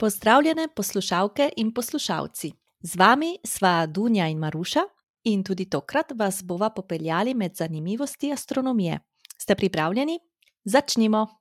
Pozdravljene poslušalke in poslušalci. Z vami sva Dunja in Maruša in tudi tokrat vas bova popeljali med zanimivosti astronomije. Ste pripravljeni? Začnimo!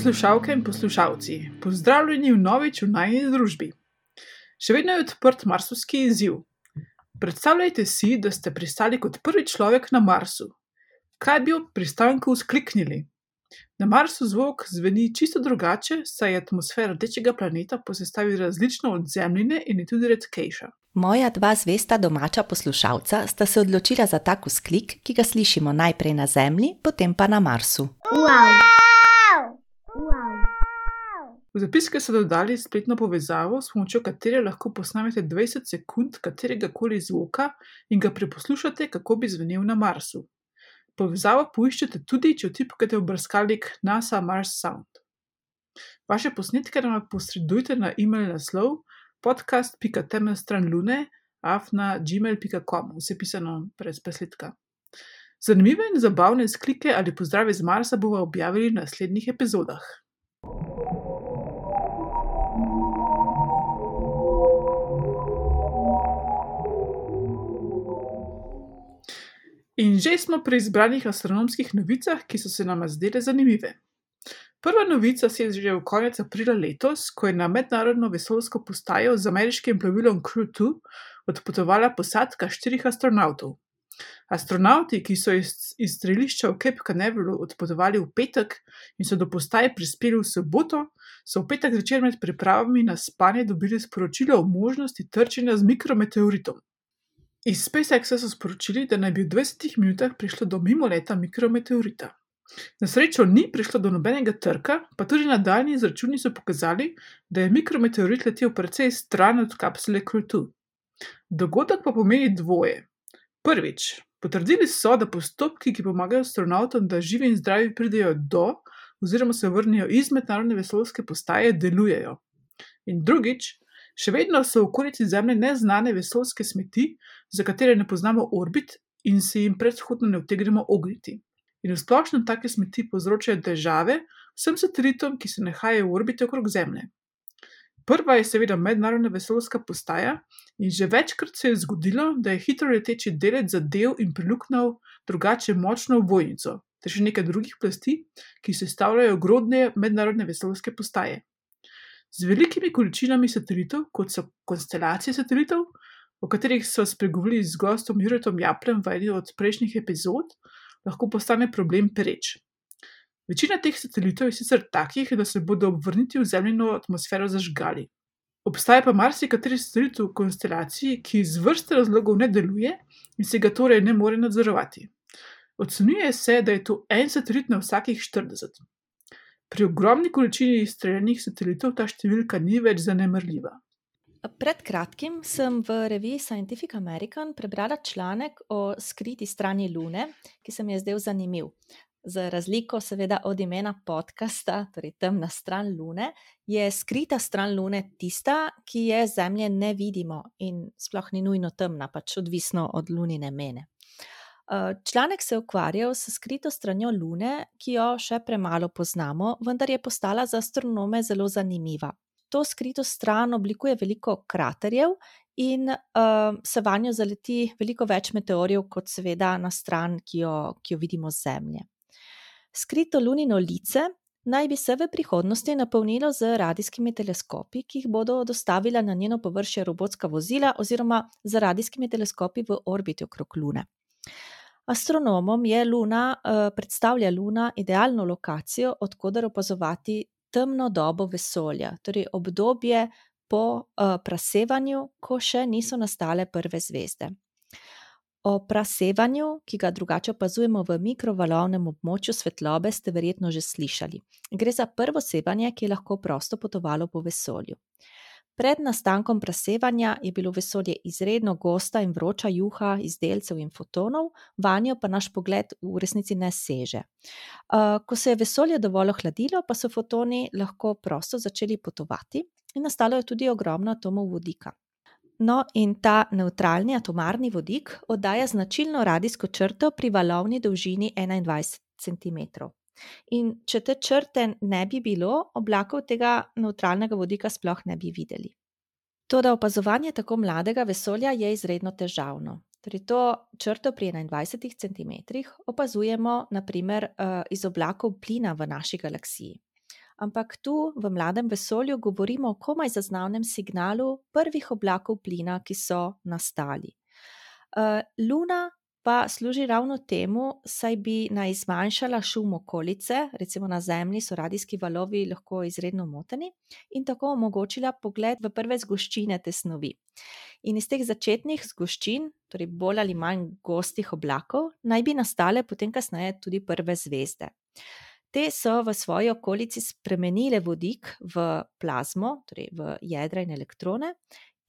Poslušalke in poslušalci, pozdravljeni v novič v najni družbi. Še vedno je odprt marsovski izziv. Predstavljajte si, da ste pristali kot prvi človek na Marsu. Kaj bi ob pristanku skliknili? Na Marsu zvok zveni čisto drugače, saj je atmosfera rdečega planeta po sestavi različna od Zemljine in je tudi redkejša. Moja dva zvesta domača poslušalca sta se odločila za tak vzklik, ki ga slišimo najprej na Zemlji, potem pa na Marsu. Wow. V zapiske so dodali spletno povezavo, s pomočjo katere lahko posnamete 20 sekund katerega koli zvoka in ga preposlušate, kako bi zvenel na Marsu. Povezavo poiščete tudi, če vtipkate v brskalnik NASA Mars Sound. Vaše posnetke nam posredujte na e-mail naslov podcast.temelstranlune afna gmail.com, vse pisano brez presledka. Zanimive in zabavne sklike ali pozdrave z Marsa bomo objavili v naslednjih epizodah. In že smo pri izbranih astronomskih novicah, ki so se nam zdele zanimive. Prva novica se je že v konec aprila letos, ko je na mednarodno vesoljsko postajo z ameriškim plovilom Crew 2 odpotovala posadka štirih astronautov. Astronauti, ki so iz, iz strelišča v Cape Canaverallu odpotovali v petek in so do postaje prispeli v soboto, so v petek zvečer med pripravami na spanje dobili sporočilo o možnosti trčenja z mikrometeoritom. Iz SpaceXa so sporočili, da naj bi v 20 minutah prišlo do mimoleta mikrometeorita. Na srečo ni prišlo do nobenega trka, pa tudi nadaljni izračuni so pokazali, da je mikrometeorit letel precej stran od kapsule Crew. Dogodek pa pomeni dvoje. Prvič, potrdili so, da postopki, ki pomagajo astronautom, da živi in zdravi pridejo do oziroma se vrnejo iz mednarodne vesoljske postaje, delujejo. In drugič, Še vedno so v okolici Zemlje neznane vesoljske smeti, za katere ne poznamo orbit in se jim predhodno ne vtegnemo ogniti. In v splošnem take smeti povzročajo težave vsem satelitom, ki se nahajajo v orbiti okrog Zemlje. Prva je seveda mednarodna vesoljska postaja in že večkrat se je zgodilo, da je hitro leteči delec zadev in priluknil drugače močno vojnico, ter še nekaj drugih plasti, ki sestavljajo grodne mednarodne vesoljske postaje. Z velikimi količinami satelitov, kot so konstelacije satelitov, o katerih smo spregovorili z gostom Juretom Japlem v eni od prejšnjih epizod, lahko postane problem pereč. Večina teh satelitov je sicer takih, da se bodo ob vrnitvi v zemljino atmosfero zažgali. Obstaja pa marsikateri satelit v konstelaciji, ki iz vrste razlogov ne deluje in se ga torej ne more nadzorovati. Ocenjuje se, da je to en satelit na vsakih 40. Pri ogromni količini izstreljenih satelitov ta številka ni več zanemrljiva. Pred kratkim sem v reviji Scientific American prebrala članek o skriti strani Lune, ki se mi je zdel zanimiv. Za razliko, seveda, od imena podcasta, torej temna stran Lune, je skrita stran Lune tista, ki je Zemlje ne vidimo in sploh ni nujno temna, pač odvisno od lunine mene. Članek se je ukvarjal s skrito stranjo Lune, ki jo še premalo poznamo, vendar je postala za astronome zelo zanimiva. To skrito stran oblikuje veliko kraterjev in uh, se vanjo zaleti veliko več meteorjev, kot seveda na stran, ki jo, ki jo vidimo z Zemlje. Skrito lunino lice naj bi se v prihodnosti napolnilo z radijskimi teleskopi, ki jih bodo dostavila na njeno površje robotska vozila oziroma z radijskimi teleskopi v orbiti okrog Lune. Astronomom je Luna, uh, predstavlja Luna idealno lokacijo, odkuder opazovati temno dobo vesolja, torej obdobje po uh, prasevanju, ko še niso nastale prve zvezde. O prasevanju, ki ga drugače opazujemo v mikrovalovnem območju svetlobe, ste verjetno že slišali. Gre za prvo sevanje, ki je lahko prosto potovalo po vesolju. Pred nastankom presevanja je bilo vesolje izredno gosta in vroča juha izdelcev in fotonov, vanjo pa naš pogled v resnici ne seže. Ko se je vesolje dovolj ohladilo, pa so fotoni lahko prosto začeli potovati in nastalo je tudi ogromno atomov vodika. No, in ta nevtralni atomarni vodik oddaja značilno radijsko črto pri valovni dolžini 21 cm. In če te črte ne bi bilo, oblakov tega nevtralnega vodika sploh ne bi videli. Toda opazovanje tako mladega vesolja je izredno težavno. Torej, to črto pri 21 cm opazujemo naprimer eh, iz oblakov plina v naši galaksiji ampak tu v mladem vesolju govorimo o komaj zaznavnem signalu prvih oblakov plina, ki so nastali. Uh, Luna pa služi ravno temu, saj bi naj zmanjšala šum okolice, recimo na Zemlji so radijski valovi lahko izredno moteni, in tako omogočila pogled v prve zgoščine te snovi. In iz teh začetnih zgoščin, torej bolj ali manj gostih oblakov, naj bi nastale potem kasneje tudi prve zvezde. Te so v svoji okolici spremenile vodik v plazmo, torej v jedra in elektrone,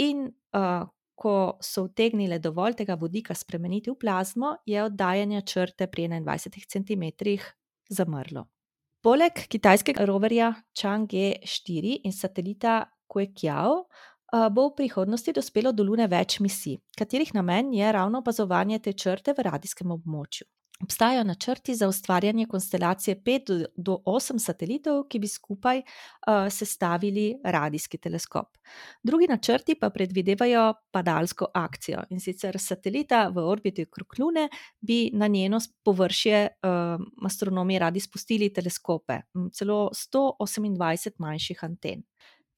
in uh, ko so utegnile dovolj tega vodika spremeniti v plazmo, je oddajanje črte pri 21 cm zamrlo. Poleg kitajskega roverja Chang'e-4 in satelita Kuekiao bo v prihodnosti dospelo do Lune več misij, katerih namen je ravno opazovanje te črte v radijskem območju. Obstajajo načrti za ustvarjanje konstelacije 5 do 8 satelitov, ki bi skupaj uh, sestavili radijski teleskop. Drugi načrti pa predvidevajo padalsko akcijo in sicer satelita v orbiti okrog Lune bi na njeno površje uh, astronomi radi spustili teleskope, celo 128 manjših anten.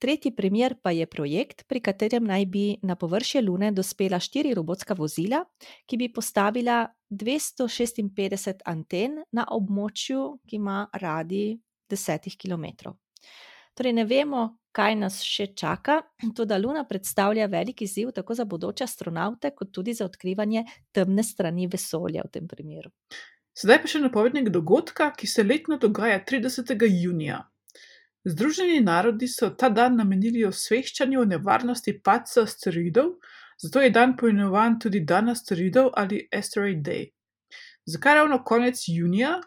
Tretji primer pa je projekt, pri katerem naj bi na površje Lune dospela štiri robotska vozila, ki bi postavila 256 anten na območju, ki ima radi 10 km. Torej, ne vemo, kaj nas še čaka, to da Luna predstavlja velik izziv tako za bodoče astronaute, kot tudi za odkrivanje temne strani vesolja v tem primeru. Sedaj pa še napovednik dogodka, ki se letno dogaja 30. junija. Združeni narodi so ta dan namenili osveščanju o nevarnosti padca asteroidov, zato je dan poimenovan tudi Dan asteroidov ali Asteroid Day. Zakaj ravno konec junija?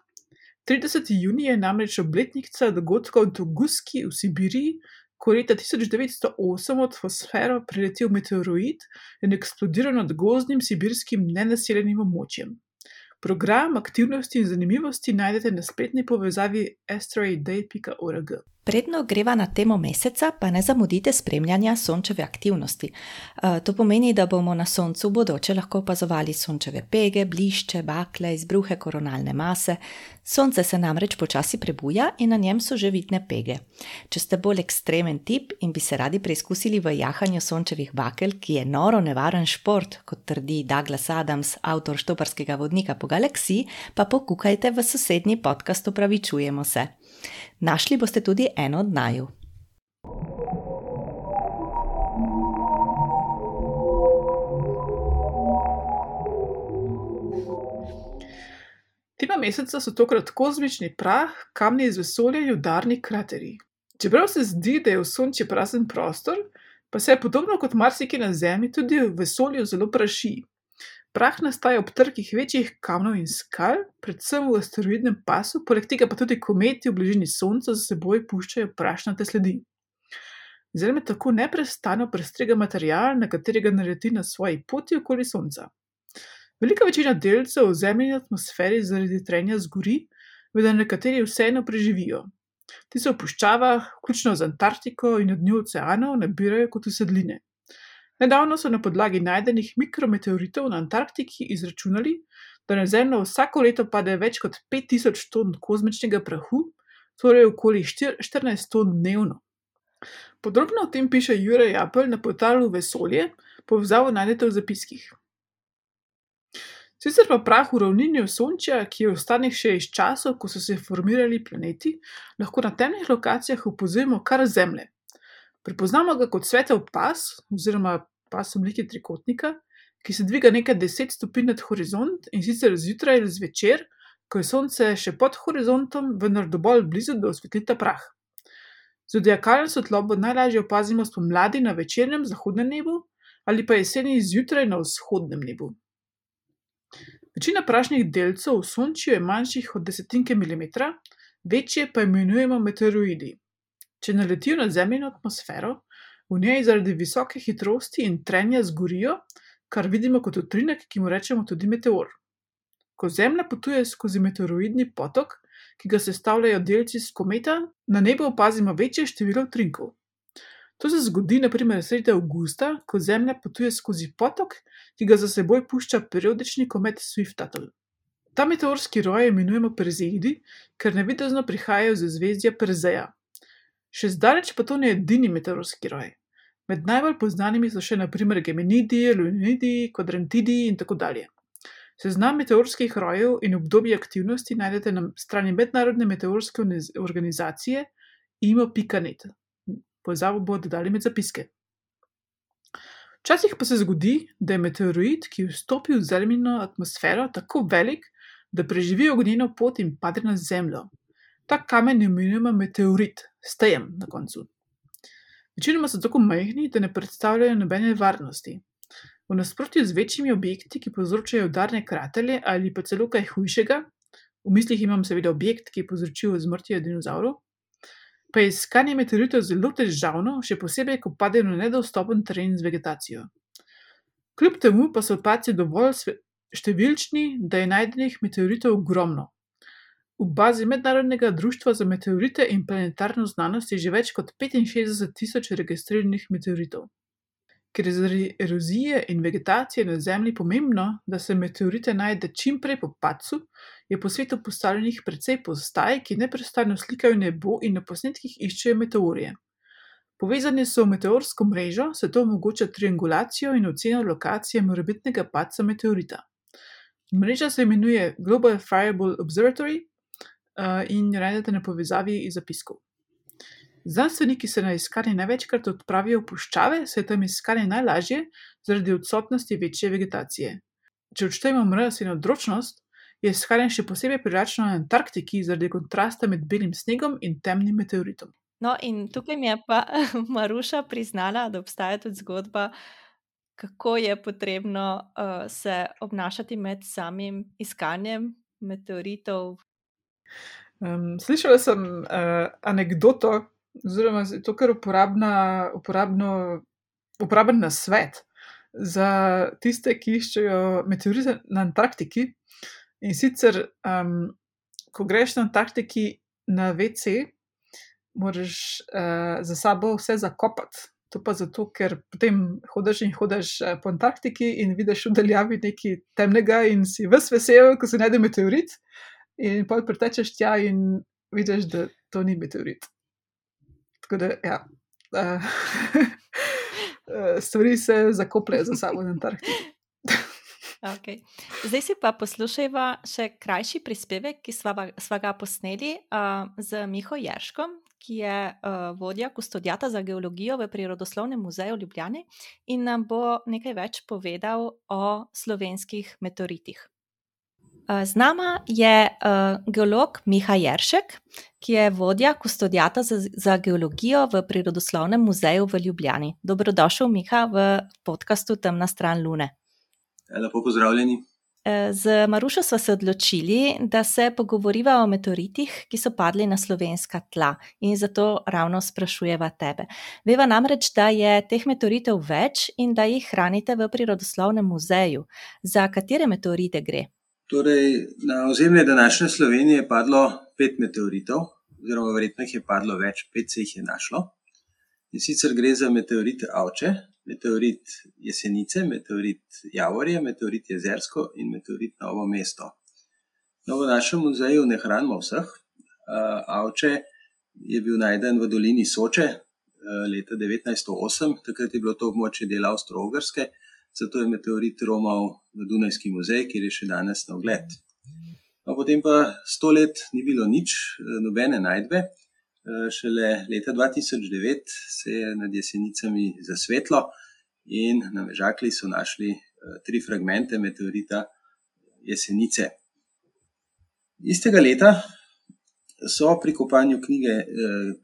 30. junij je namreč obletnica dogodkov v Tunguski v Sibiriji, ko je leta 1908 v atmosfero priletel meteoroid in eksplodiral nad gozdnim sibirskim nenaseljenim območjem. Program aktivnosti in zanimivosti najdete na spletni povezavi asteroidday.org. Predno greva na temo meseca, pa ne zamudite spremljanja sončeve aktivnosti. Eh, to pomeni, da bomo na soncu bodoče lahko opazovali sončeve pege, blišče, bakle, izbruhe koronalne mase. Sonce se namreč počasi prebuja in na njem so že vidne pege. Če ste bolj ekstremen tip in bi se radi preizkusili v jahanju sončevih bakel, ki je noro nevaren šport, kot trdi Douglas Adams, avtor štoparskega vodnika po galaksiji, pa pokukajte v sosednji podcast, opravičujemo se. Našli boste tudi eno od naju. Tema meseca so tokrat kozmični prah, kamni iz vesolja in udarni krateri. Čeprav se zdi, da je v Sončju prazen prostor, pa se je podobno kot marsikaj na Zemlji tudi v vesolju zelo praši. Prah nastaja ob trkih večjih kamnov in skal, predvsem v asteroidnem pasu, poleg tega pa tudi kometi v bližini Sonca za seboj puščajo prašnate sledi. Zemlja tako neprestano prestrega material, na katerega naleti na svoji poti okoli Sonca. Velika večina delcev v zemljini atmosferi zaradi trenja zgori, vendar nekateri vseeno preživijo. Ti se v puščavah, vključno z Antarktiko in na dnu oceanov, nabirajo kot usedline. Nedavno so na podlagi najdenih mikrometeoritov na Antarktiki izračunali, da na Zemljo vsako leto pade več kot 5000 ton kozmičnega prahu, torej okoli 14 ton dnevno. Podrobno o tem piše Jurek Apple na portalu Vesolje, povezavo najdete v zapiskih. Sicer pa prah v ravnini Sončja, ki je ostanek še iz časov, ko so se formirali planeti, lahko na temnih lokacijah opozorimo kar Zemlje. Prepoznamo ga kot svetel pas oziroma pas v obliki trikotnika, ki se dviga nekaj deset stopinj nad horizont in sicer zjutraj ali zvečer, ko je sonce še pod horizontom, vendar dovolj blizu, da osvetlita prah. Zodiakalno svetlobo najlažje opazimo spomladi na večernem zahodnem nebu ali pa jeseni zjutraj na vzhodnem nebu. Večina prašnih delcev v Sončju je manjših od desetinke milimetra, večje pa imenujemo meteoroidi. Če naletijo na Zemljino atmosfero, v njej zaradi visoke hitrosti in trenja zgorijo, kar vidimo kot utrinek, ki mu rečemo tudi meteor. Ko Zemlja potuje skozi meteoroidni potok, ki ga sestavljajo delci iz kometa, na nebu opazimo večje število utrinkov. To se zgodi naprimer sredi avgusta, ko Zemlja potuje skozi potok, ki ga za seboj pušča periodični komet Swift-Tuttle. Ta meteorski roj imenujemo Perzeidi, ker navidezno prihajajo iz zvezdja Perzeja. Še zdaleč pa to ni edini meteorski roj. Med najbolj znanimi so še naprimer Geminidi, Leonidi, Quadrantidi in tako dalje. Seznam meteorskih rojev in obdobij aktivnosti najdete na strani Mednarodne meteorske organizacije imo.net. Povezavo bodo dodali med zapiske. Včasih pa se zgodi, da je meteoroid, ki vstopi v Zemljino atmosfero, tako velik, da preživi ognjeno pot in pade na Zemljo. Ta kamen imenujemo meteorit, stejem na koncu. Večinoma so tako majhni, da ne predstavljajo nobene varnosti. V nasprotju z večjimi objekti, ki povzročajo udarne kraterje ali pa celo kaj hujšega, v mislih imam seveda objekt, ki je povzročil zmrtje dinozaurov, pa je iskanje meteoritov zelo težavno, še posebej, ko padejo na nedostopen teren z vegetacijo. Kljub temu pa so opazci dovolj številčni, da je najdenih meteoritov ogromno. V bazi Mednarodnega društva za meteorite in planetarno znanost je že več kot 65 tisoč registriranih meteoritov. Ker je zaradi erozije in vegetacije na Zemlji pomembno, da se meteorite najde čim prej po padcu, je po svetu postavljenih precej postaj, ki neprestano slikajo nebo in na posnetkih iščejo meteorje. Povezani so v meteorsko mrežo, se to omogoča triangulacijo in oceno lokacije morebitnega padca meteorita. Mreža se imenuje Global Fireball Observatory in jo najdete na povezavi iz zapiskov. Znanstveniki se na iskanje največkrat odpravijo v puščave, saj tam iskanje najlažje zaradi odsotnosti večje vegetacije. Če odštejemo mraz in odročnost, je iskanje še posebej privlačno na Antarktiki zaradi kontrasta med belim snegom in temnim meteoritom. No, in tukaj mi je pa Maruša priznala, da obstaja tudi zgodba, kako je potrebno uh, se obnašati med samim iskanjem meteoritov. Um, slišala sem uh, anegdoto, oziroma je to kar uporabna, uporabno, uporaben na svet za tiste, ki iščejo meteorite na Antarktiki. In sicer, um, ko greš na Antarktiki na WC, moraš uh, za sabo vse zakopati. To pa zato, ker potem hodiš in hodiš uh, po Antarktiki in vidiš v daljavi nekaj temnega, in si vse vesel, ko se najde meteorit. In pa pretečeš tja in vidiš, da to ni meteorit. Tako da, ja. Uh, stvari se zakopljajo za sabo na Antarktiki. Okay. Zdaj si pa poslušajva še krajši prispevek, ki smo ga posneli uh, z Miho Jerškom, ki je uh, vodja kustodijata za geologijo v Prirodoslovnem muzeju Ljubljani in nam bo nekaj več povedal o slovenskih meteoritih. Z nama je uh, geolog Miha Jeršek, ki je vodja kustodijata za, za geologijo v Prirodoslovnem muzeju v Ljubljani. Dobrodošel, Miha, v podkastu Temna stran Lune. Ja, lepo pozdravljeni. Z Marušo smo se odločili, da se pogovoriva o meteoritih, ki so padli na slovenska tla, in zato ravno sprašujeva tebe. Veva namreč, da je teh meteoritov več in da jih hranite v Prirodoslovnem muzeju. Za katere meteorite gre? Torej, na ozemlje današnje Slovenije je padlo pet meteoritov, oziroma verjetno jih je padlo več, pet se jih je našlo. In sicer gre za meteorit Avče, meteorit Jesenice, meteorit Javorje, meteorit Jezersko in meteorit Novo mesto. No, v našem muzeju ne hranimo vseh. Avče je bil najden v dolini Soče leta 1908, takrat je bilo to območje dela Avstro-Ogrske zato je meteorit romal v Dunajski muzej, kjer je še danes na ogled. No, potem pa sto let ni bilo nič, eh, nobene najdbe. Eh, šele leta 2009 se je nad jesenicami zasvetlo in na Mežakli so našli tri fragmente meteorita Jesenice. Istega leta so pri kopanju knjige,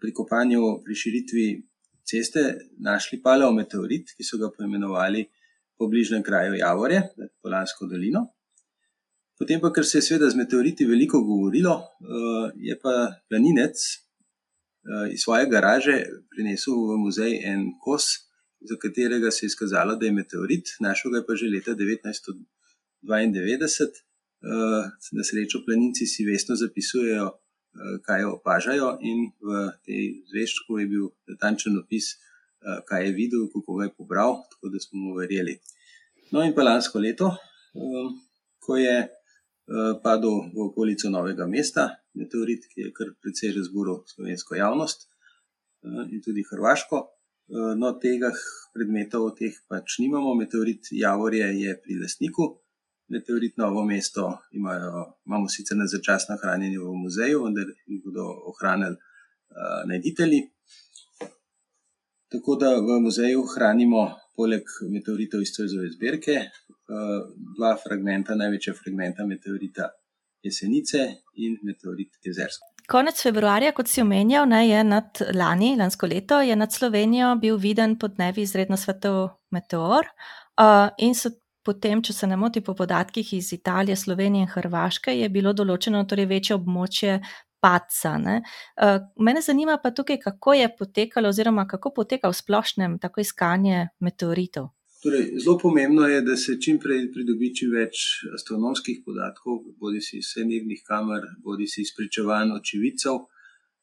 pri kopanju pri širitvi ceste našli paleometeorit, ki so ga poimenovali po bližnjem kraju Javorje, Polansko dolino. Potem pa, ker se je seveda z meteoriti veliko govorilo, je pa planinec iz svoje garaže prinesel v muzej en kos, za katerega se je izkazalo, da je meteorit, našel ga je pa že leta 1992. Na srečo planinci si vestno zapisujejo, kaj opažajo, in v tej zveščku je bil natančen opis, kaj je videl, kako ga je pobral, tako da smo mu verjeli. No, in pa lansko leto, ko je padel v okolico Novega mesta meteorit, ki je kar precej razburil slovensko javnost in tudi hrvaško. No, tega predmetov, teh pač nimamo, meteorit Javorje je pri lastniku, meteorit Novo mesto imajo, imamo sicer na začasnem hranjenju v muzeju, vendar jih bodo ohranili najditelji. Tako da v muzeju hranimo poleg meteoritov iz Zoisove zbirke dva fragmenta, največja fragmenta meteorita Jesenice in meteorit Jezersko. Konec februarja, kot si omenjal, ne, je nad lani, lansko leto, je nad Slovenijo bil viden podnevi izredno svetel meteor, in so potem, če se ne motim, po podatkih iz Italije, Slovenije in Hrvaške, je bilo določeno torej večje območje padca, ne. mene zanima pa tukaj, kako je potekalo oziroma kako poteka v splošnem tako iskanje meteoritov? Torej, zelo pomembno je, da se čimprej pridobi čim več astronomskih podatkov, bodisi iz vsemirnih kamer bodisi iz pričevanj očividcev.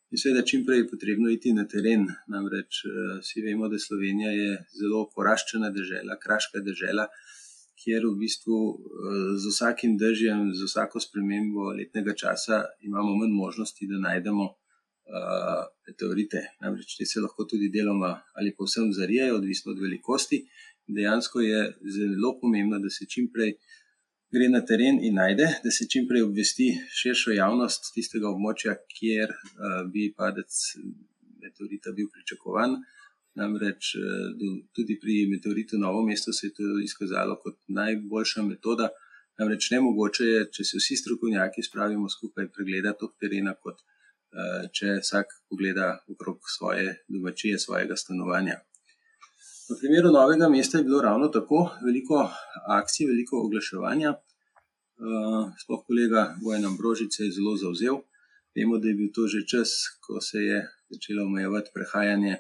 In seveda čimprej je potrebno iti na teren, namreč vsi vemo, da Slovenija je zelo poraščena dežela, kraška dežela, kjer v bistvu z vsakim dežjem, z vsako spremembo letnega časa imamo manj možnosti, da najdemo meteorite. Namreč ti se lahko tudi deloma ali povsem zarijejo, odvisno od velikosti. Dejansko je zelo pomembno, da se čimprej gre na teren in najde, da se čimprej obvesti širšo javnost tistega območja, kjer bi padec meteorita bil pričakovan. Namreč tudi pri meteoritu Novo mesto se je to izkazalo kot najboljša metoda. Namreč nemogoče je, če se vsi strokovnjaki spravimo skupaj, pregledati toliko terena, kot če vsak pogleda okrog svoje domačije, svojega stanovanja. V primeru Novega mesta je bilo ravno tako, veliko akcij, veliko oglaševanja. sploh kolega Bojan Ambrožič se je zelo zavzel. Vemo, da je bil to že čas, ko se je začelo omejevati prehajanje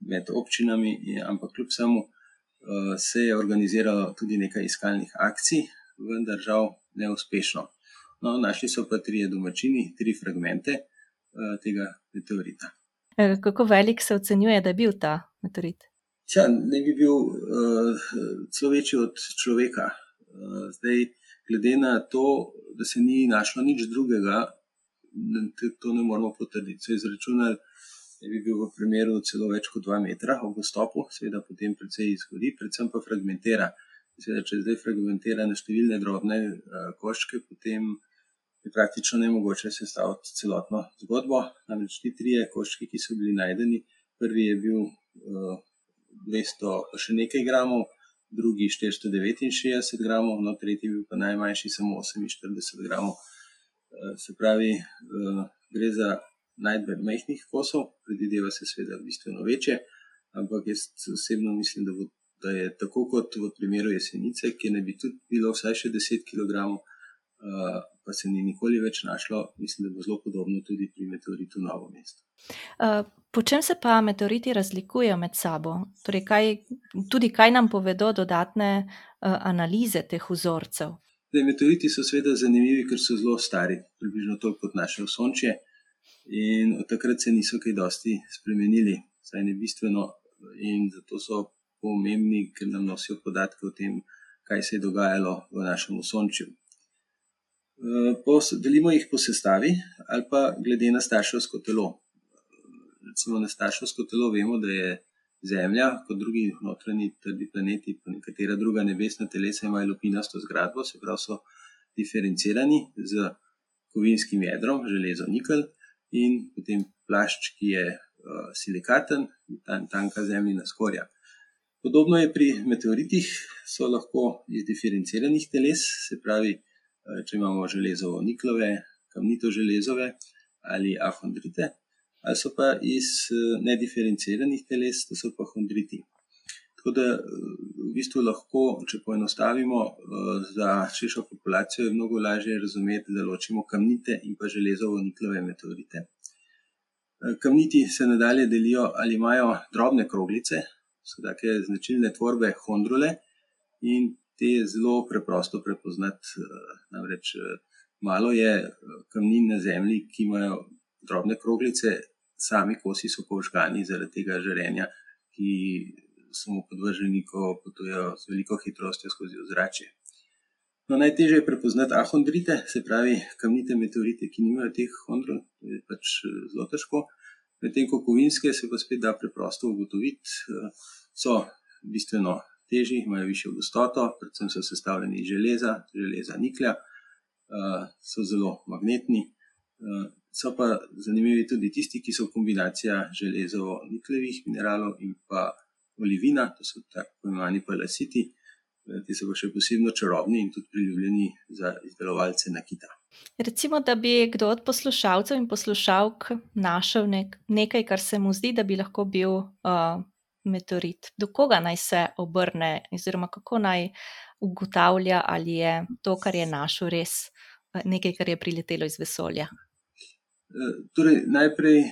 med občinami, ampak kljub vsemu se je organiziralo tudi nekaj iskalnih akcij, vendar žal neuspešno. No, našli so pa trije domačini tri fragmente tega meteorita. kako velik se ocenjuje, da je bil ta meteorit? Tja, naj bi bil celo večji od človeka. zdaj, glede na to, da se ni našlo nič drugega, to ne moremo potrditi, so izračunali, da bi bil v premeru celo več kot dva metra ob vstopu, seveda potem precej izgori, predvsem pa fragmentira. Seveda, če zdaj fragmentira na številne drobne koščke, potem je praktično nemogoče sestaviti celotno zgodbo. Namreč ti trije koščki, ki so bili najdeni, prvi je bil dvesto pa še nekaj gramov, drugi štiristo devetinšestdeset gramov, no, tretji bil pa najmanjši samo oseminštirideset gramov. se pravi, gre za najdbe majhnih kosov, predvideva se seveda bistveno večje, ampak jaz osebno mislim, da bo, da je tako kot v primeru Jesenice, kjer naj bi tudi bilo vsaj še deset kilogramov, pa se ni nikoli več našlo, mislim, da bo zelo podobno tudi pri meteoritu Novo mesto. po čem se pa meteoriti razlikujejo med sabo? Torej kaj, tudi kaj nam povedo dodatne analize teh vzorcev? Zdaj, meteoriti so seveda zanimivi, ker so zelo stari, približno toliko kot naše Osončje, in od takrat se niso kaj dosti spremenili, vsaj ne bistveno, in zato so pomembni, ker nam nosijo podatke o tem, kaj se je dogajalo v našem Osončju. delimo jih po sestavi ali pa glede na starševsko telo. Recimo na starševsko telo vemo, da je Zemlja kot drugi notranji trdi planeti pa nekatera druga nebesna telesa imajo lupinasto zgradbo, se pravi, so diferencirani s kovinskim jedrom, železo, nikelj, in potem plašč, ki je silikaten, tanka Zemljina skorja. Podobno je pri meteoritih, so lahko iz diferenciranih teles, se pravi, če imamo železo niklove, kamnito železove ali ahondrite, ali so pa iz nediferenciranih teles, to so pa hondriti. Tako da v bistvu lahko, če poenostavimo, za širšo populacijo je mnogo lažje razumeti, da ločimo kamnite in pa železovo-niklove meteorite. Kamniti se nadalje delijo ali imajo drobne kroglice, so take značilne tvorbe hondrule in te je zelo preprosto prepoznati, namreč malo je kamnin na Zemlji, ki imajo drobne kroglice, sami kosi so pa vžgani zaradi tega žarenja, ki so mu podvrženi, ko potujejo z veliko hitrostjo skozi ozračje. No, najtežje je prepoznati ahondrite, se pravi kamnite meteorite, ki nimajo teh hondrul, to je pač zelo težko. Medtem ko kovinske se pa spet da preprosto ugotoviti, so bistveno težji, imajo višjo gostoto, predvsem so sestavljeni iz železa, železa niklja, so zelo magnetni, so pa zanimivi tudi tisti, ki so kombinacija železovo-nikljevih mineralov in pa olivina, to so tako imenovani palasiti, ti so pa še posebno čarobni in tudi priljubljeni za izdelovalce nakita. Recimo, da bi kdo od poslušalcev in poslušalk našel nekaj, kar se mu zdi, da bi lahko bil, meteorit. Do koga naj se obrne oziroma kako naj ugotavlja, ali je to, kar je našel, res, nekaj, kar je priletelo iz vesolja? torej najprej,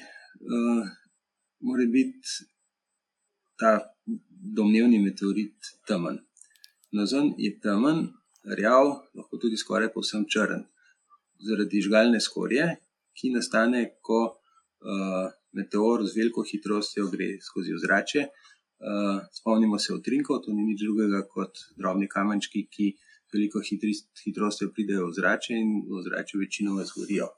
mora biti ta domnevni meteorit temen. Nazadnje je temen, rjav, lahko tudi skoraj povsem črn. Zaradi žgalne skorje, ki nastane, ko, meteor z veliko hitrostjo gre skozi ozračje. spomnimo se utrinkov, to ni nič drugega kot drobni kamenčki, ki veliko hitrostjo pridejo v ozračje in v ozračju večinoma zgorijo.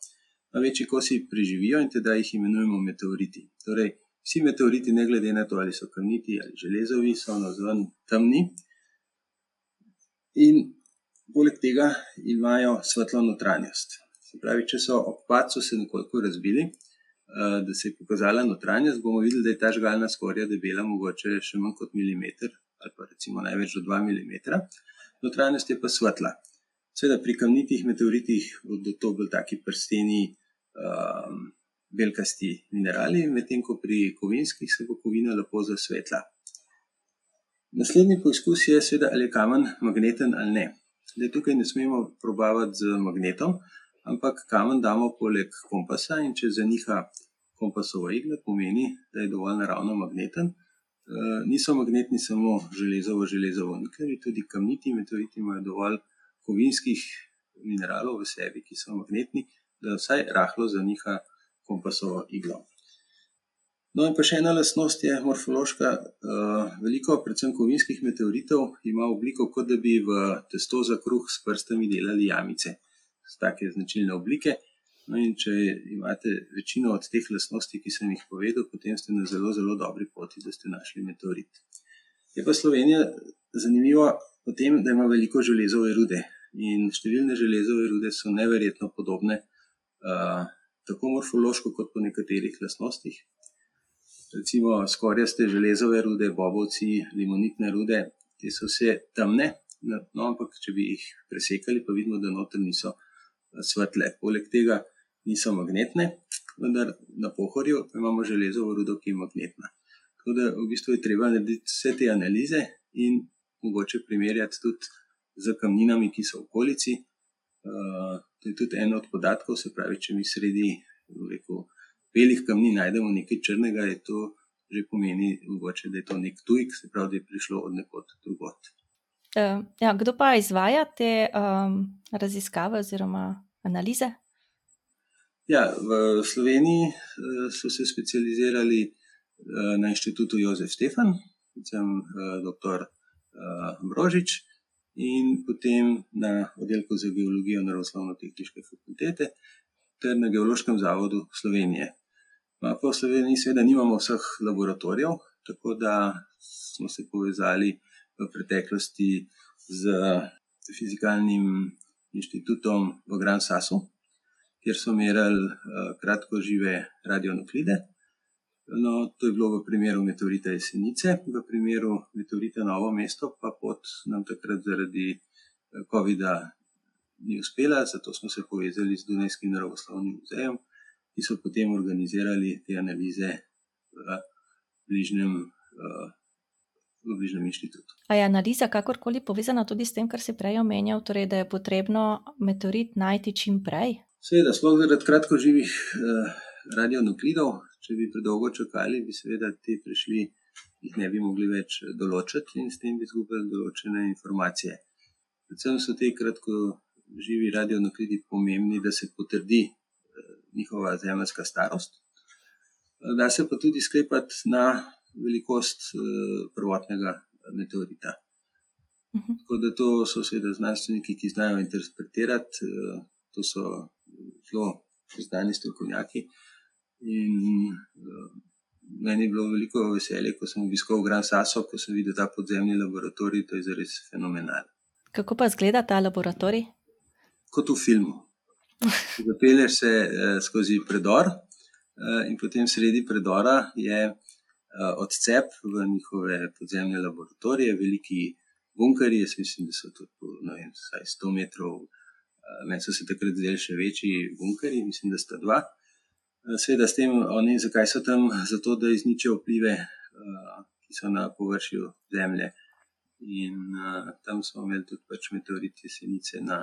Največji kosi preživijo in tedaj jih imenujemo meteoriti. Torej vsi meteoriti, ne glede na to, ali so kamniti ali železavi, so navzven temni. In poleg tega imajo svetlo notranjost. Se pravi, če so ob padcu se nekoliko razbili, da se je pokazala notranjost, bomo videli, da je ta žgalna skorja debela mogoče še manj kot milimeter ali pa recimo največ do dva milimetra, notranjost je pa svetla. Seveda pri kamnitih meteoritih bodo to bolj taki prsteni, belkasti minerali, medtem ko pri kovinskih se bo kovina lepo zasvetila. Naslednji poizkus je seveda, ali je kamen magneten ali ne. Zdaj, tukaj ne smemo probavati z magnetom, ampak kamen damo poleg kompasa, in če zaniha kompasova igla, pomeni, da je dovolj naravno magneten. niso magnetni samo železovo-železovo-nikljevi, tudi kamniti meteoriti imajo dovolj kovinskih mineralov v sebi, ki so magnetni, da vsaj rahlo zaniha kompasovo iglo. No, in pa še ena lastnost je morfološka, veliko, predvsem kovinskih meteoritov ima obliko, kot da bi v testo za kruh s prstami delali jamice. Take značilne oblike. No, in če imate večino od teh lastnosti, ki sem jih povedal, potem ste na zelo, zelo dobri poti, da ste našli meteorit. Je pa Slovenija zanimiva po tem, da ima veliko železove rude. In številne železove rude so neverjetno podobne, tako morfološko kot po nekaterih lastnostih. Recimo skorjaste železove rude, bobovci, limonitne rude, te so vse temne, no, ampak če bi jih presekali, pa vidimo, da noter niso svetle. Poleg tega niso magnetne, vendar na Pohorju imamo železovo rudo, ki je magnetna. Tako da v bistvu je treba narediti vse te analize in mogoče primerjati tudi s kamninami, ki so v okolici. To je tudi en od podatkov, se pravi, če mi sredi, rekel, belih kamnin najdemo nekaj črnega, je to, že pomeni mogoče, da je to neki tujek, se pravi, da je prišlo od nekod drugod. ja, kdo pa izvaja te, raziskave oziroma analize? Ja, v Sloveniji, so se specializirali, na Inštitutu Jožef Stefan, predvsem, doktor, Ambrožič, in potem na Oddelku za geologijo Naravoslovno-tehniške fakultete ter na Geološkem zavodu Slovenije. No, pa v Sloveniji seveda nimamo vseh laboratorijev, tako da smo se povezali v preteklosti s Fizikalnim inštitutom v Gran Sasu, kjer so merili, kratkožive radionuklide. No, to je bilo v primeru meteorita Jesenice, v primeru meteorita Novo mesto pa pot nam takrat zaradi eh, COVID-a ni uspela, zato smo se povezali z Dunajskim naravoslovnim muzejem, ki so potem organizirali te analize v bližnjem, eh, v bližnjem inštitutu. A je analiza kakorkoli povezana tudi s tem, kar si prej omenjal, torej da je potrebno meteorit najti čim prej? Seveda, sploh zaradi kratkoživih eh, radionuklidov, če bi predolgo čakali, bi seveda ti prišli, jih ne bi mogli več določiti in s tem bi izgubili določene informacije. Predvsem so ti kratko živi radionuklidi pomembni, da se potrdi eh, njihova zemljska starost. Da se pa tudi sklepati na velikost eh, prvotnega meteorita. Mhm. Tako da to so seveda znanstveniki, ki znajo interpretirati, eh, to so zelo znani strokovnjaki. In uh, meni je bilo veliko veselje, ko sem obiskal Gran Sasso, ko sem videl ta podzemni laboratorij, to je res fenomenalno. Kako pa izgleda ta laboratorij? Kot v filmu. Zapelješ se uh, skozi predor, uh, in potem sredi predora je uh, odcep v njihove podzemne laboratorije, veliki bunkerji. Jaz mislim, da so to vem, 100 metrov. Uh, meni so se takrat zdeli še večji bunkerji, mislim, da sta dva. Sveda s tem, oni, zakaj so tam? Zato, da izničijo vplive, uh, ki so na površju Zemlje. In uh, tam smo imeli tudi pač meteoriti senice na,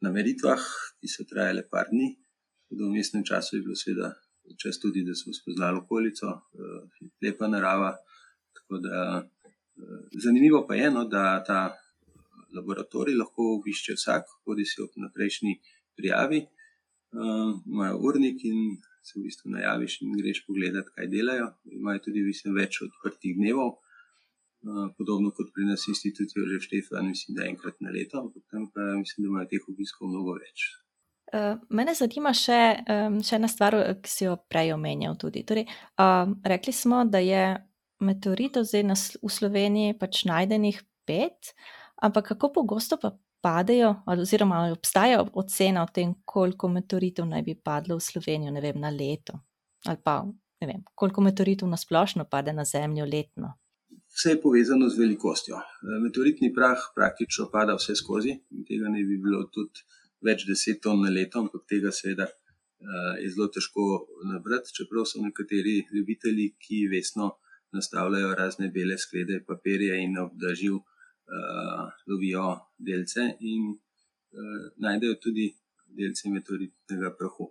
na meritvah, ki so trajale par dni. V umestnem času je bilo seveda čas tudi, da smo spoznali okolico, lepa narava. Da, zanimivo pa je, no, da ta laboratorij lahko obišče vsak, bodi si ob naprejšnji prijavi imajo uh, urnik in se v bistvu najaviš in greš pogledat, kaj delajo. Imajo tudi mislim, več odprtih dnevov, uh, podobno kot pri nas institucijo že Štefan, mislim, da enkrat na leto, potem pa mislim, da imajo teh obiskov mnogo več. Uh, mene zanima še, um, še ena stvar, ki si jo prej omenjal. Torej, uh, rekli smo, da je meteoritov zdaj v Sloveniji pač najdenih pet, ampak kako pogosto pa padejo, oziroma obstaja ocena o tem, koliko meteoritov naj bi padlo v Slovenijo vem, na leto, ali pa vem, koliko meteoritov na splošno pade na Zemljo letno. Vse je povezano z velikostjo. Meteoritni prah praktično pada vse skozi, tega ne bi bilo tudi več deset ton na leto, ampak tega seveda je zelo težko nabrati, čeprav so nekateri ljubitelji, ki vesno nastavljajo razne bele sklede, papirje in obdaživ uh, lovijo delce in uh, najdejo tudi delce meteoritnega prahu.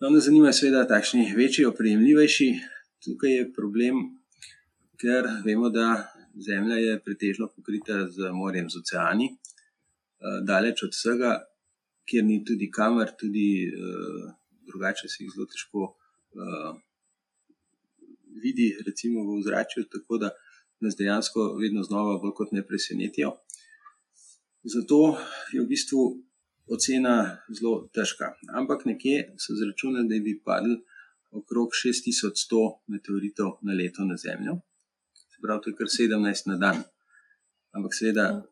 No, me zanima, seveda, takšni večji, opremljivejši. Tukaj je problem, ker vemo, da Zemlja je pretežno pokrita z morjem, z oceani, uh, daleč od vsega, kjer ni tudi kamer, tudi uh, drugače se jih zelo težko uh, vidi, recimo v zraku. Tako da uh, nas dejansko vedno znova bolj kot ne presenetijo. Zato je v bistvu ocena zelo težka. Ampak nekje so zračunali, da bi padli okrog 6100 meteoritov na leto na Zemljo. Se pravi, to je kar 17 na dan. Ampak seveda ja.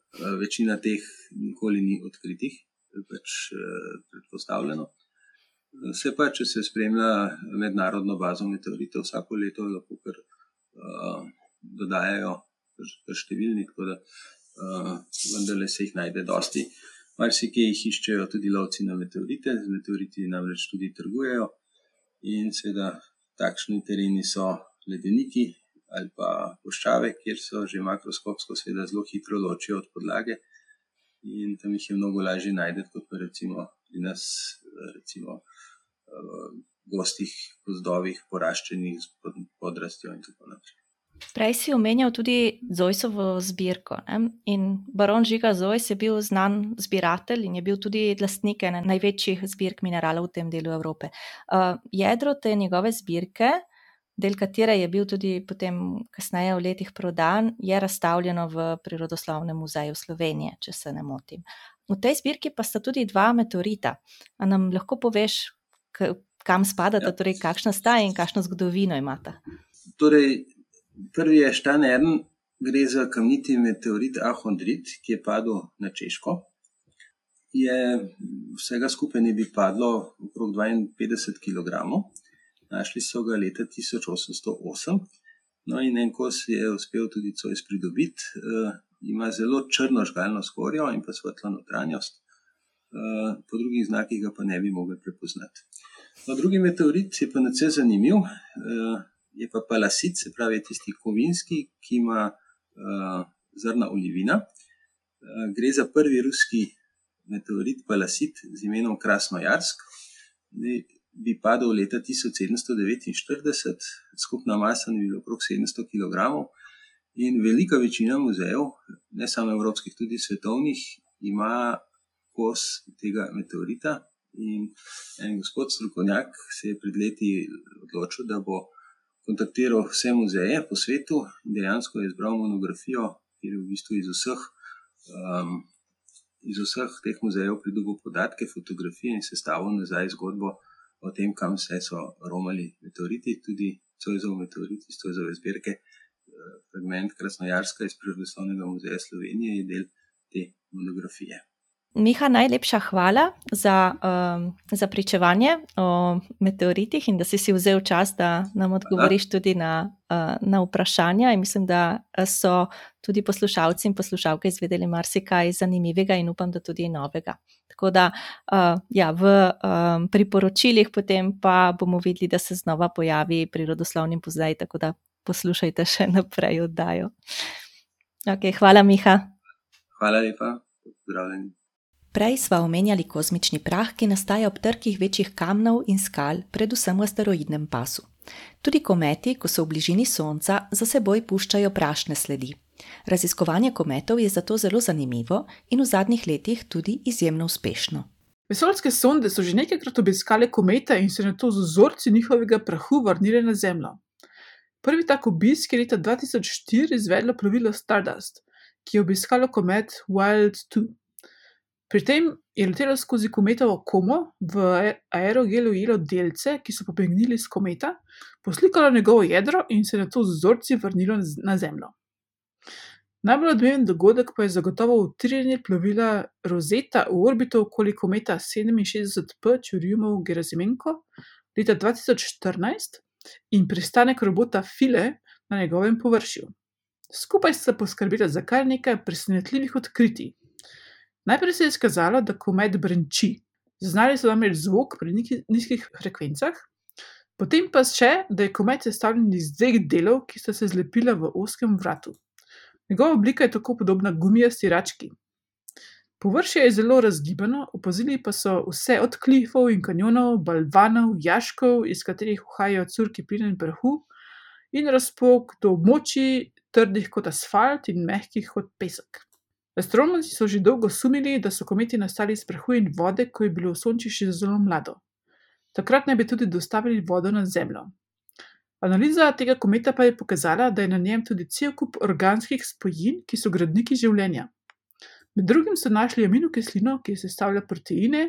večina teh nikoli ni odkritih, to je pač eh, predpostavljeno. Se pa, če se spremlja mednarodno bazo meteoritov, vsako leto lahko kar uh, dodajajo številni, tako da uh, vendarle se jih najde dosti. Marsikaj jih iščejo tudi lovci na meteorite, z meteoriti namreč tudi trgujejo. In seveda takšni tereni so ledeniki ali pa puščave, kjer so že makroskopsko seveda zelo hitro ločijo od podlage. In tam jih je mnogo lažje najti, kot pa recimo pri nas, recimo v gostih gozdovih, poraščenih pod podrastjo in tako. Prej si omenjal tudi Zojsovo zbirko. Ne? In baron Žiga Zojs je bil znan zbiratelj in je bil tudi lastnik ene največjih zbirk mineralov v tem delu Evrope. Uh, jedro te njegove zbirke, del katere je bil tudi potem kasneje v letih prodan, je razstavljeno v Prirodoslovnem muzeju Slovenije, če se ne motim. V tej zbirki pa sta tudi dva meteorita. A nam lahko poveš, kam spadata, ja. torej kakšna sta in kakšno zgodovino imata? Torej, Prvi je Štanern, gre za kamniti meteorit Ahondrit, ki je padel na Češko. Je vsega skupaj ne bi padlo okrog 52 kg. našli so ga leta 1808. No, in en kos je uspel tudi Cojs pridobiti. Uh, ima zelo črno žgalno skorjo in pa svetlo notranjost, uh, po drugih znakih ga pa ne bi mogli prepoznati. No, drugi meteorit je pa nadvse zanimiv, uh, je pa palasit, se pravi tisti kovinski, ki ima uh, zrna olivina. Uh, gre za prvi ruski meteorit palasit z imenom Krasnojarsk bi padel leta 1749, skupna masa je bila okrog 700 kg. In velika večina muzejev, ne samo evropskih, tudi svetovnih, ima kos tega meteorita. In en gospod strokovnjak se je pred leti odločil, da bo kontaktiral vse muzeje po svetu in dejansko je izbral monografijo, kjer je v bistvu iz vseh, um, iz vseh teh muzejev pridobil podatke, fotografije in sestavil nazaj zgodbo o tem, kam vse so romali meteoriti, tudi Cojzov meteorit iz Cojzove zbirke. Eh, fragment Krasnojarska iz Prirodoslovnega muzeja Slovenije je del te monografije. Miha, najlepša hvala za, um, za pričevanje o meteoritih in da si si vzel čas, da nam odgovoriš tudi na, uh, na vprašanja. In mislim, da so tudi poslušalci in poslušalke izvedeli marsikaj zanimivega in upam, da tudi novega. Tako da uh, ja, v um, priporočilih potem pa bomo videli, da se znova pojavi prirodoslovni muzej, tako da poslušajte še naprej oddajo. Okay, hvala, Miha. Hvala lepa. Pozdravljeni. Prej sva omenjali kozmični prah, ki nastaja ob trkih večjih kamnov in skal, predvsem v asteroidnem pasu. Tudi kometi, ko so v bližini Sonca, za seboj puščajo prašne sledi. Raziskovanje kometov je zato zelo zanimivo in v zadnjih letih tudi izjemno uspešno. Vesoljske sonde so že nekajkrat obiskale komete in se na to z vzorci njihovega prahu vrnile na Zemljo. Prvi tak obisk je leta 2004 izvedlo plovilo Stardust, ki je obiskalo komet Wild 2. Pri tem je letelo skozi kometovo komo, v aerogelu ujelo delce, ki so pobegnili iz kometa, poslikalo njegovo jedro in se na to z vzorci vrnilo na Zemljo. Najbolj odmeven dogodek pa je zagotovo utrjenje plovila Rosetta v orbito okoli kometa 67P Čurjumov Gerasimenko leta 2014 in pristanek robota File na njegovem površju. Skupaj sta poskrbela za kar nekaj presenetljivih odkritij. Najprej se je izkazalo, da komet brenči. Zaznali so namreč zvok pri nizkih frekvencah, potem pa še, da je komet sestavljen iz dveh delov, ki sta se zlepila v oskem vratu. Njegova oblika je tako podobna gumijasti rački. Površje je zelo razgibano, opazili pa so vse od klifov in kanjonov, balvanov, jaškov, iz katerih uhajajo curki plina in prahu, in razpok do območij, trdih kot asfalt in mehkih kot pesek. Astronomi so že dolgo sumili, da so kometi nastali iz prahu in vode, ko je bilo Sonče še zelo mlado. Takrat naj bi tudi dostavili vodo na Zemljo. Analiza tega kometa pa je pokazala, da je na njem tudi cel kup organskih spojin, ki so gradniki življenja. Med drugim so našli aminokislino, ki sestavlja proteine,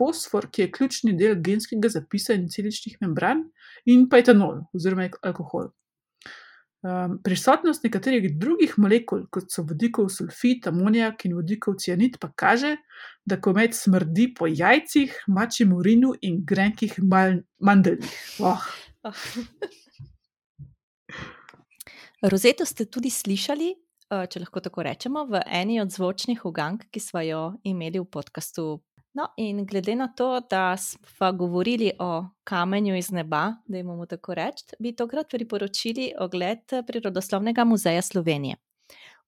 fosfor, ki je ključni del genskega zapisa in celičnih membran, in pa etanol oziroma alkohol. Um, prisotnost nekaterih drugih molekul, kot so vodikov sulfit, amonijak in vodikov cianid, pa kaže, da komet smrdi po jajcih, mačjem urinu in grenkih mandeljih. Oh. Rozeto ste tudi slišali, eh, če lahko tako rečemo, v eni od zvočnih ugank, ki smo jo imeli v podkastu No, in glede na to, da smo govorili o kamenju iz neba, da imamo tako reči, bi tokrat priporočili ogled Prirodoslovnega muzeja Slovenije.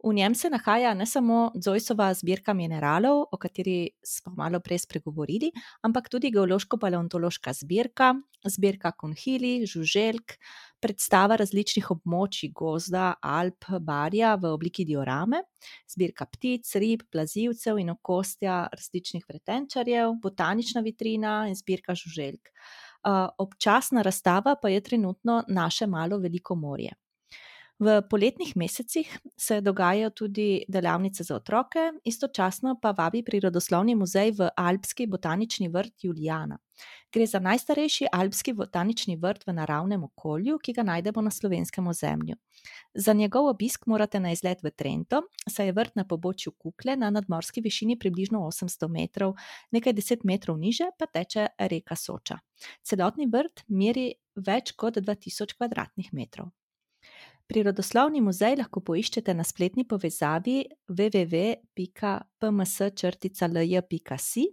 V njem se nahaja ne samo Zojsova zbirka mineralov, o kateri smo malo prej spregovorili, ampak tudi geološko-paleontološka zbirka, zbirka konhili, žuželk, predstava različnih območij gozda, Alp, Barja v obliki diorame, zbirka ptic, rib, plazivcev in okostja različnih vretenčarjev, botanična vitrina in zbirka žuželk. Občasna razstava pa je trenutno naše malo veliko morje. V poletnih mesecih se dogajajo tudi delavnice za otroke, istočasno pa vabi Prirodoslovni muzej v Alpski botanični vrt Julijana. Gre za najstarejši alpski botanični vrt v naravnem okolju, ki ga najdemo na slovenskem ozemlju. Za njegov obisk morate na izlet v Trento, saj je vrt na pobočju Kukle na nadmorski višini približno 800 metrov, nekaj deset metrov niže pa teče reka Soča. Celotni vrt meri več kot 2000 kvadratnih metrov. Prirodoslovni muzej lahko poiščete na spletni povezavi www.pms-lj.si,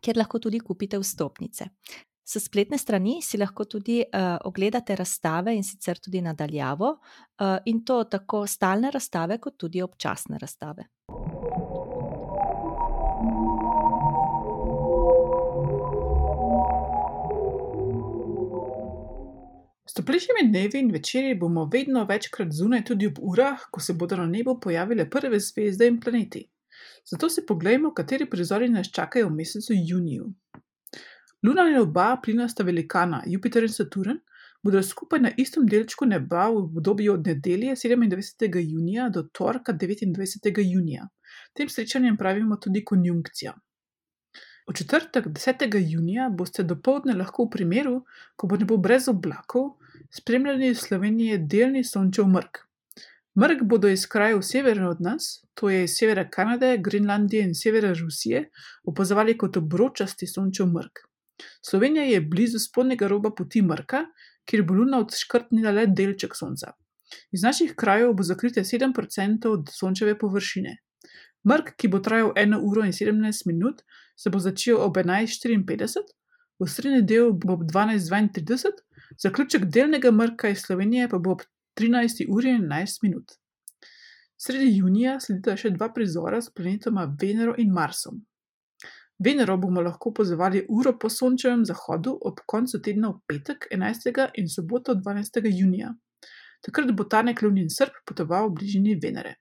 kjer lahko tudi kupite vstopnice. S spletne strani si lahko tudi uh, ogledate razstave in sicer tudi nadaljavo, uh, in to tako stalne razstave, kot tudi občasne razstave. S toplejšimi dnevi in večeri bomo vedno večkrat zunaj, tudi ob urah, ko se bodo na nebu pojavile prve zvezde in planeti. Zato si pogledajmo, kateri prizori nas čakajo v mesecu juniju. Luna in oba plinasta velikana, Jupiter in Saturn, bodo skupaj na istem delčku neba v obdobju od nedelje 27. junija do torka 29. junija. Tem srečanjem pravimo tudi konjunkcija. V četrtek, 10. junija, boste do povdne lahko v primeru, ko bo nebo brez oblakov, spremljali iz Slovenije delni sončev mrk. Mrk bodo iz krajev severno od nas, to je iz severa Kanade, Grenlandije in severa Rusije, opazovali kot obročasti sončev mrk. Slovenija je blizu spodnjega roba poti mrka, kjer bo luna odškrtnila le delček sonca. Iz naših krajev bo zakrite 7% od sončeve površine. Mrk, ki bo trajal 1 uro in 17 minut, se bo začel ob 11:54, osrednji del bo ob 12:32, zaključek delnega mrka iz Slovenije pa bo ob 13 uri in 11 minut. Sredi junija sledita še dva prizora s planetoma Venero in Marsom. Venero bomo lahko opazovali uro po sončevem zahodu ob koncu tedna v petek 11. in soboto 12. junija. Takrat bo tanek lunin srp potoval v bližini Venere.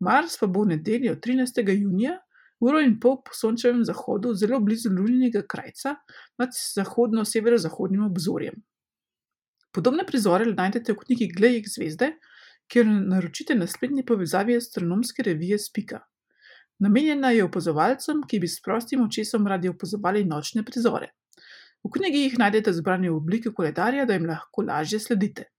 Mars pa bo v nedeljo 13. junija, uro in pol po sončevem zahodu, zelo blizu luninega krajca nad zahodno-severozahodnim obzorjem. Podobne prizore najdete v knjigi Glej zvezde, kjer naročite na spletni povezavi astronomske revije Spika. Namenjena je opazovalcem, ki bi s prostim očesom radi opazovali nočne prizore. V knjigi jih najdete zbrane v obliki koledarja, da jim lahko lažje sledite.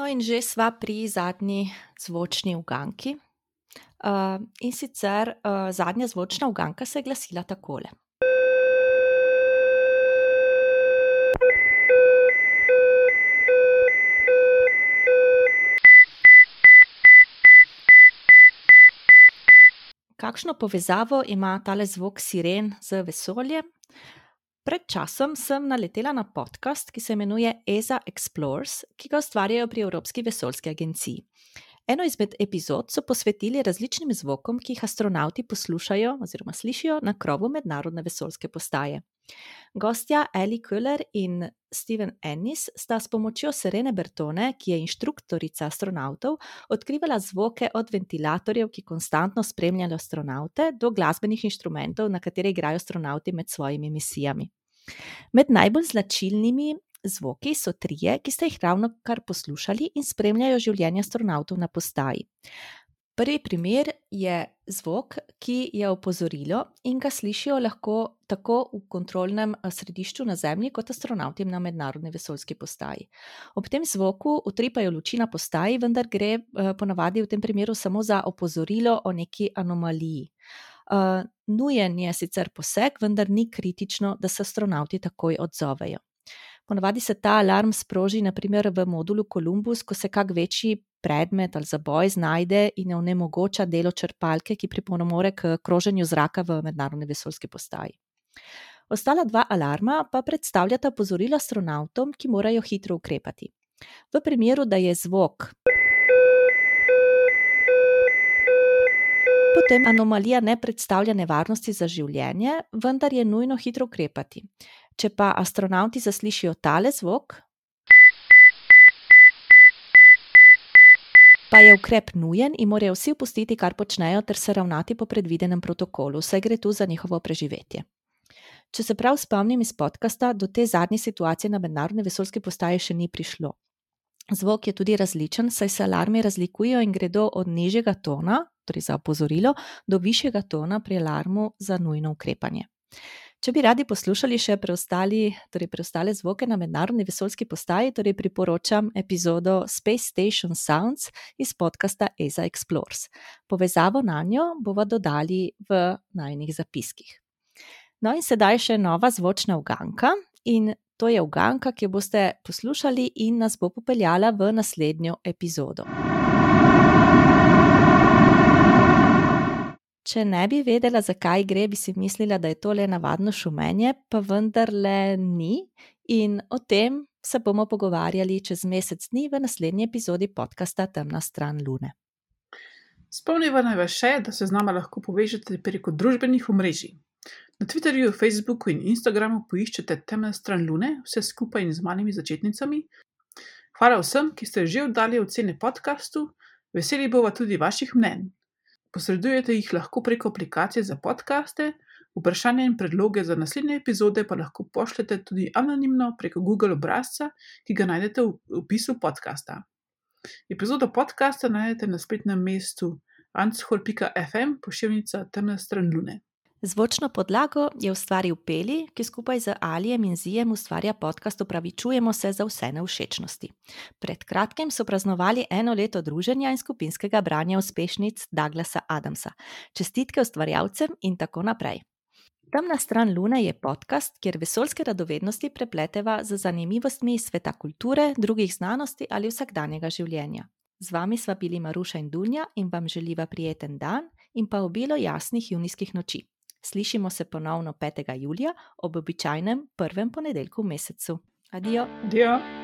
No, in že sva pri zadnji zvočni uganki. Uh, in sicer uh, zadnja zvočna uganka se je glasila takole. Kakšno povezavo ima tale zvok siren z vesoljem? Pred časom sem naletela na podcast, ki se imenuje ESA Explores, ki ga ustvarjajo pri Evropski vesoljski agenciji. Eno izmed epizod so posvetili različnim zvokom, ki jih astronauti poslušajo oziroma slišijo na krovu mednarodne vesoljske postaje. Gostja Ellie Köhler in Steven Ennis sta s pomočjo Serene Bertone, ki je inštruktorica astronautov, odkrivala zvoke od ventilatorjev, ki konstantno spremljajo astronaute, do glasbenih inštrumentov, na katere igrajo astronauti med svojimi misijami. Med najbolj značilnimi zvoki so trije, ki ste jih ravno kar poslušali in spremljajo življenje astronautov na postaji. Prvi primer je zvok, ki je opozorilo in ga slišijo lahko tako v kontrolnem središču na Zemlji, kot astronauti na mednarodni vesoljski postaji. Ob tem zvoku utripajo luči na postaji, vendar gre ponavadi v tem primeru samo za opozorilo o neki anomaliji. Uh, nujen je sicer poseg, vendar ni kritično, da se astronauti takoj odzovejo. Ponavadi se ta alarm sproži, naprimer v modulu Columbus, ko se kak večji predmet ali zaboj znajde in onemogoča delo črpalke, ki pripomore k kroženju zraka v mednarodni vesoljski postaji. Ostala dva alarma pa predstavljata opozorilo astronautom, ki morajo hitro ukrepati. V primeru, da je zvok. Potem anomalija ne predstavlja nevarnosti za življenje, vendar je nujno hitro ukrepati. Če pa astronauti zaslišijo tale zvok, pa je ukrep nujen in morajo vsi opustiti, kar počnejo, ter se ravnati po predvidenem protokolu, saj gre tu za njihovo preživetje. Če se prav spomnim iz podcasta, do te zadnje situacije na mednarodni vesoljski postaji še ni prišlo. Zvok je tudi različen, saj se alarmi razlikujejo in gredo od nižjega tona, torej za opozorilo, do višjega tona pri alarmu za nujno ukrepanje. Če bi radi poslušali še preostali, torej preostale zvoke na mednarodni vesoljski postaji, torej priporočam epizodo Space Station Sounds iz podcasta ESA Explores. Povezavo na njo bomo dodali v najnih zapiskih. No, in sedaj še nova zvočna uganka, in to je uganka, ki jo boste poslušali in nas bo popeljala v naslednjo epizodo. Če ne bi vedela, zakaj gre, bi si mislila, da je to le navadno šumenje, pa vendarle ni. In o tem se bomo pogovarjali čez mesec dni v naslednji epizodi podcasta Temna stran Lune. Spomniva naj vas še, da se z nami lahko povežete preko družbenih omrežij. Na Twitterju, Facebooku in Instagramu poiščete Temna stran Lune, vse skupaj in z malimi začetnicami. Hvala vsem, ki ste že oddali ocene podkastu, veseli bova tudi vaših mnenj. Posredujete jih lahko preko aplikacije za podkaste, vprašanja in predloge za naslednje epizode pa lahko pošljete tudi anonimno preko Google obrazca, ki ga najdete v opisu podcasta. Epizodo podcasta najdete na spletnem mestu anshor.fm pošiljka temna stran Lune. Zvočno podlago je ustvaril Peli, ki skupaj z Alijem in Zijem ustvarja podcast Upravičujemo se za vse neušečnosti. Pred kratkim so praznovali eno leto druženja in skupinskega branja uspešnic Douglasa Adamsa. Čestitke ustvarjalcem in tako naprej. Temna stran Lune je podcast, kjer vesoljske radovednosti prepleteva z zanimivostmi iz sveta kulture, drugih znanosti ali vsakdanjega življenja. Z vami sva bili Maruša in Dunja in vam želiva prijeten dan in pa obilo jasnih junijskih noči. Slišimo se ponovno 5. julija ob običajnem prvem ponedeljku v mesecu. Adijo. Adijo.